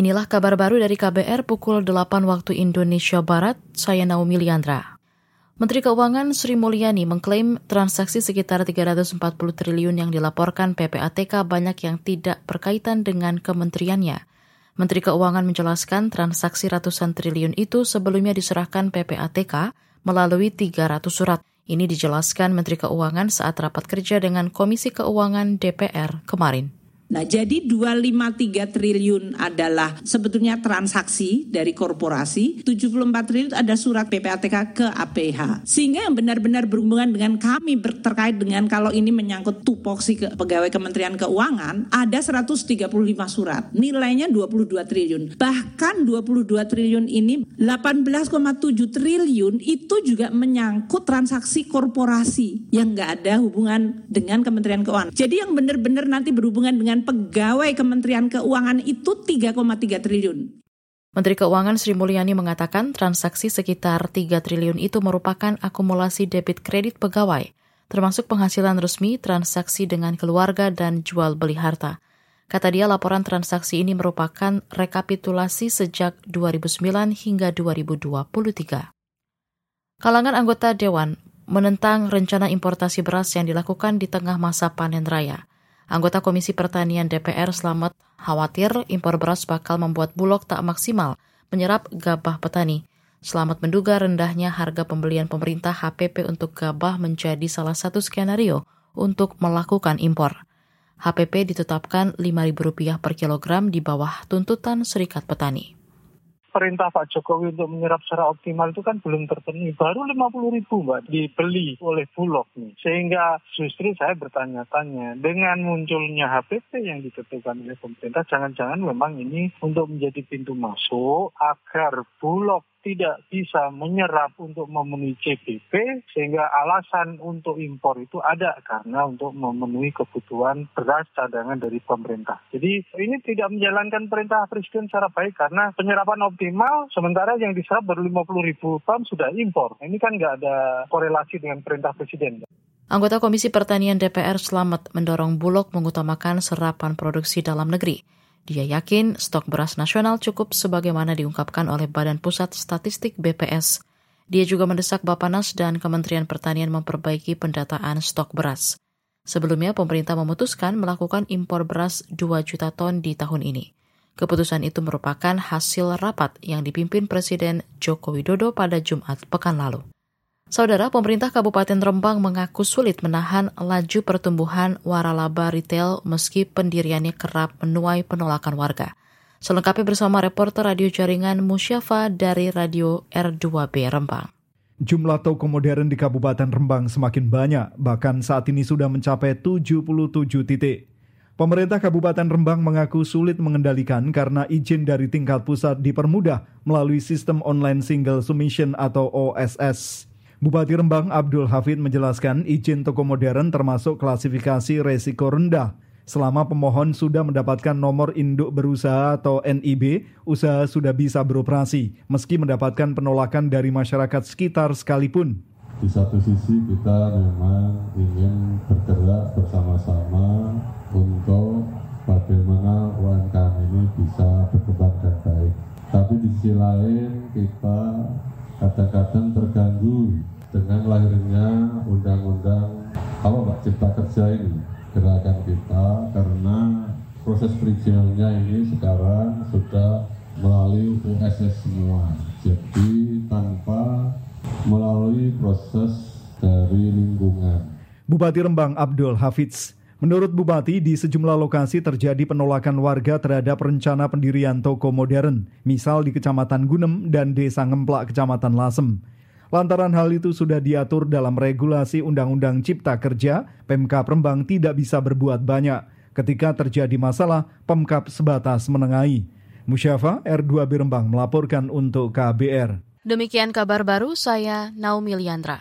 Inilah kabar baru dari KBR pukul 8 waktu Indonesia Barat, saya Naomi Liandra. Menteri Keuangan Sri Mulyani mengklaim transaksi sekitar 340 triliun yang dilaporkan PPATK banyak yang tidak berkaitan dengan kementeriannya. Menteri Keuangan menjelaskan transaksi ratusan triliun itu sebelumnya diserahkan PPATK melalui 300 surat. Ini dijelaskan Menteri Keuangan saat rapat kerja dengan Komisi Keuangan DPR kemarin. Nah, jadi 253 triliun adalah sebetulnya transaksi dari korporasi, 74 triliun ada surat PPATK ke APH. Sehingga yang benar-benar berhubungan dengan kami terkait dengan kalau ini menyangkut tupoksi ke pegawai Kementerian Keuangan, ada 135 surat. Nilainya 22 triliun. Bahkan 22 triliun ini 18,7 triliun itu juga menyangkut transaksi korporasi yang nggak ada hubungan dengan Kementerian Keuangan. Jadi yang benar-benar nanti berhubungan dengan pegawai Kementerian Keuangan itu 3,3 triliun. Menteri Keuangan Sri Mulyani mengatakan transaksi sekitar 3 triliun itu merupakan akumulasi debit kredit pegawai, termasuk penghasilan resmi, transaksi dengan keluarga, dan jual beli harta. Kata dia laporan transaksi ini merupakan rekapitulasi sejak 2009 hingga 2023. Kalangan anggota Dewan menentang rencana importasi beras yang dilakukan di tengah masa panen raya. Anggota Komisi Pertanian DPR Selamat khawatir impor beras bakal membuat Bulog tak maksimal menyerap gabah petani. Selamat menduga rendahnya harga pembelian pemerintah HPP untuk gabah menjadi salah satu skenario untuk melakukan impor. HPP ditetapkan Rp5.000 per kilogram di bawah tuntutan Serikat Petani perintah Pak Jokowi untuk menyerap secara optimal itu kan belum terpenuhi. Baru 50 ribu Mbak dibeli oleh Bulog nih. Sehingga justru saya bertanya-tanya dengan munculnya HPP yang ditentukan oleh pemerintah, jangan-jangan memang ini untuk menjadi pintu masuk agar Bulog tidak bisa menyerap untuk memenuhi CBP sehingga alasan untuk impor itu ada karena untuk memenuhi kebutuhan beras cadangan dari pemerintah. Jadi ini tidak menjalankan perintah Presiden secara baik karena penyerapan optimal sementara yang diserap baru 50 ribu ton sudah impor. Ini kan nggak ada korelasi dengan perintah Presiden. Anggota Komisi Pertanian DPR Selamat mendorong Bulog mengutamakan serapan produksi dalam negeri. Dia yakin stok beras nasional cukup sebagaimana diungkapkan oleh Badan Pusat Statistik BPS. Dia juga mendesak Bapanas dan Kementerian Pertanian memperbaiki pendataan stok beras. Sebelumnya, pemerintah memutuskan melakukan impor beras 2 juta ton di tahun ini. Keputusan itu merupakan hasil rapat yang dipimpin Presiden Joko Widodo pada Jumat pekan lalu. Saudara, pemerintah Kabupaten Rembang mengaku sulit menahan laju pertumbuhan waralaba retail meski pendiriannya kerap menuai penolakan warga. Selengkapnya bersama reporter radio jaringan Musyafa dari Radio R2B Rembang. Jumlah toko modern di Kabupaten Rembang semakin banyak, bahkan saat ini sudah mencapai 77 titik. Pemerintah Kabupaten Rembang mengaku sulit mengendalikan karena izin dari tingkat pusat dipermudah melalui sistem online single submission atau OSS. Bupati Rembang Abdul Hafid menjelaskan izin toko modern termasuk klasifikasi resiko rendah. Selama pemohon sudah mendapatkan nomor induk berusaha atau NIB, usaha sudah bisa beroperasi, meski mendapatkan penolakan dari masyarakat sekitar sekalipun. Di satu sisi kita memang ingin bergerak bersama-sama untuk bagaimana UMKM ini bisa berkembang dan baik. Tapi di sisi lain kita kadang-kadang terganggu dengan lahirnya undang-undang apa Pak? Cipta Kerja ini gerakan kita karena proses perizinannya ini sekarang sudah melalui USS semua. Jadi tanpa melalui proses dari lingkungan. Bupati Rembang Abdul Hafiz Menurut Bupati, di sejumlah lokasi terjadi penolakan warga terhadap rencana pendirian toko modern, misal di Kecamatan Gunem dan Desa Ngemplak, Kecamatan Lasem. Lantaran hal itu sudah diatur dalam regulasi Undang-Undang Cipta Kerja, Pemkap Rembang tidak bisa berbuat banyak. Ketika terjadi masalah, Pemkap sebatas menengahi. Musyafa R2 Rembang melaporkan untuk KBR. Demikian kabar baru saya Naomi Liandra.